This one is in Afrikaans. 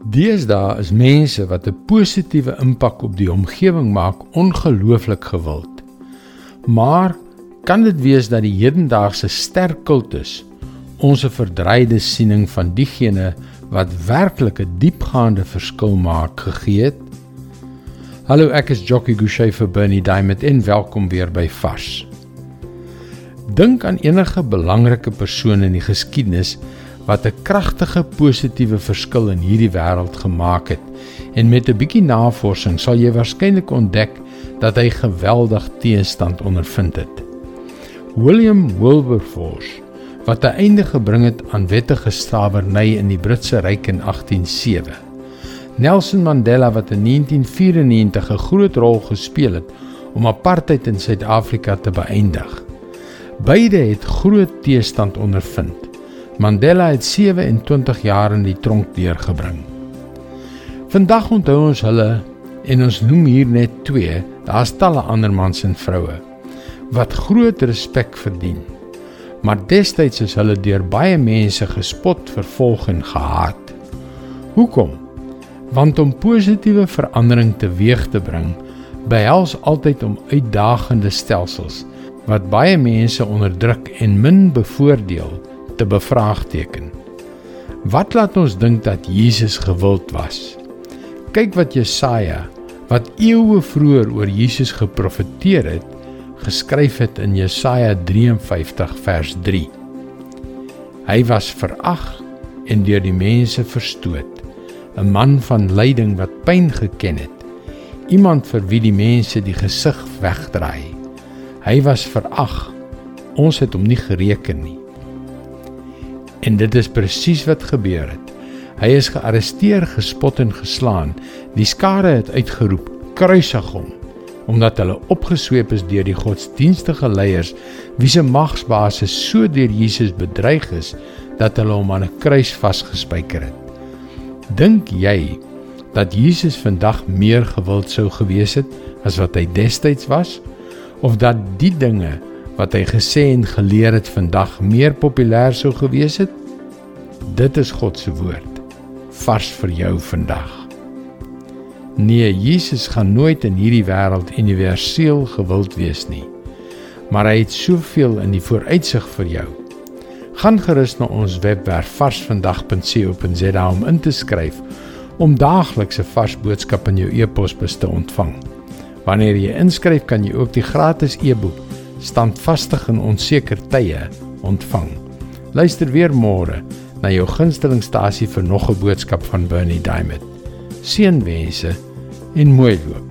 Deesdae is mense wat 'n positiewe impak op die omgewing maak ongelooflik gewild. Maar kan dit wees dat die hedendaagse sterk kultus ons 'n verdreide siening van diegene wat werklik 'n diepgaande verskil maak gegee het? Hallo, ek is Jockey Gouchee vir Bernie Diamond en welkom weer by Vars. Dink aan enige belangrike persoon in die geskiedenis wat 'n kragtige positiewe verskil in hierdie wêreld gemaak het. En met 'n bietjie navorsing sal jy waarskynlik ontdek dat hy geweldig teenstand ondervind het. William Wilberforce wat 'n einde gebring het aan wettige slawerny in die Britse Ryk in 1807. Nelson Mandela wat in 1994 'n groot rol gespeel het om apartheid in Suid-Afrika te beëindig. Beide het groot teestand ondervind. Mandela het 27 jaar in die tronk deurgebring. Vandag onthou ons hulle en ons noem hier net twee, daar's talle ander mans en vroue wat groot respek verdien. Maar destyds is hulle deur baie mense gespot, vervolg en gehaat. Hoekom? Want om positiewe verandering teweeg te bring, behels altyd om uitdagende stelsels wat baie mense onderdruk en min bevoordeel te bevraagteken. Wat laat ons dink dat Jesus gewild was? Kyk wat Jesaja, wat eeue vroeër oor Jesus geprofeteer het, geskryf het in Jesaja 53 vers 3. Hy was verag en deur die mense verstoot, 'n man van lyding wat pyn geken het, iemand vir wie die mense die gesig wegdraai. Hy was verag. Ons het hom nie gereken nie. En dit is presies wat gebeur het. Hy is gearresteer, gespot en geslaan. Die skare het uitgeroep: "Kruisig hom!" omdat hulle opgesweep is deur die godsdienstige leiers wie se magsbasis so deur Jesus bedreig is dat hulle hom aan 'n kruis vasgespijker het. Dink jy dat Jesus vandag meer gewild sou gewees het as wat hy destyds was of dat die dinge wat hy gesê en geleer het vandag meer populêr sou gewees het? Dit is God se woord vars vir jou vandag. Nee, Jesus gaan nooit in hierdie wêreld universeel gewild wees nie. Maar hy het soveel in die vooruitsig vir jou. Gaan gerus na ons webwerf varsvandag.co.za om in te skryf om daaglikse vars boodskappe in jou e-posbus te ontvang. Wanneer jy inskryf, kan jy ook die gratis e-boek Standvastig in onseker tye ontvang. Luister weer môre na jou gunstelingstasie vir nog 'n boodskap van Bernie Diamond. Seënwense en mooi loop.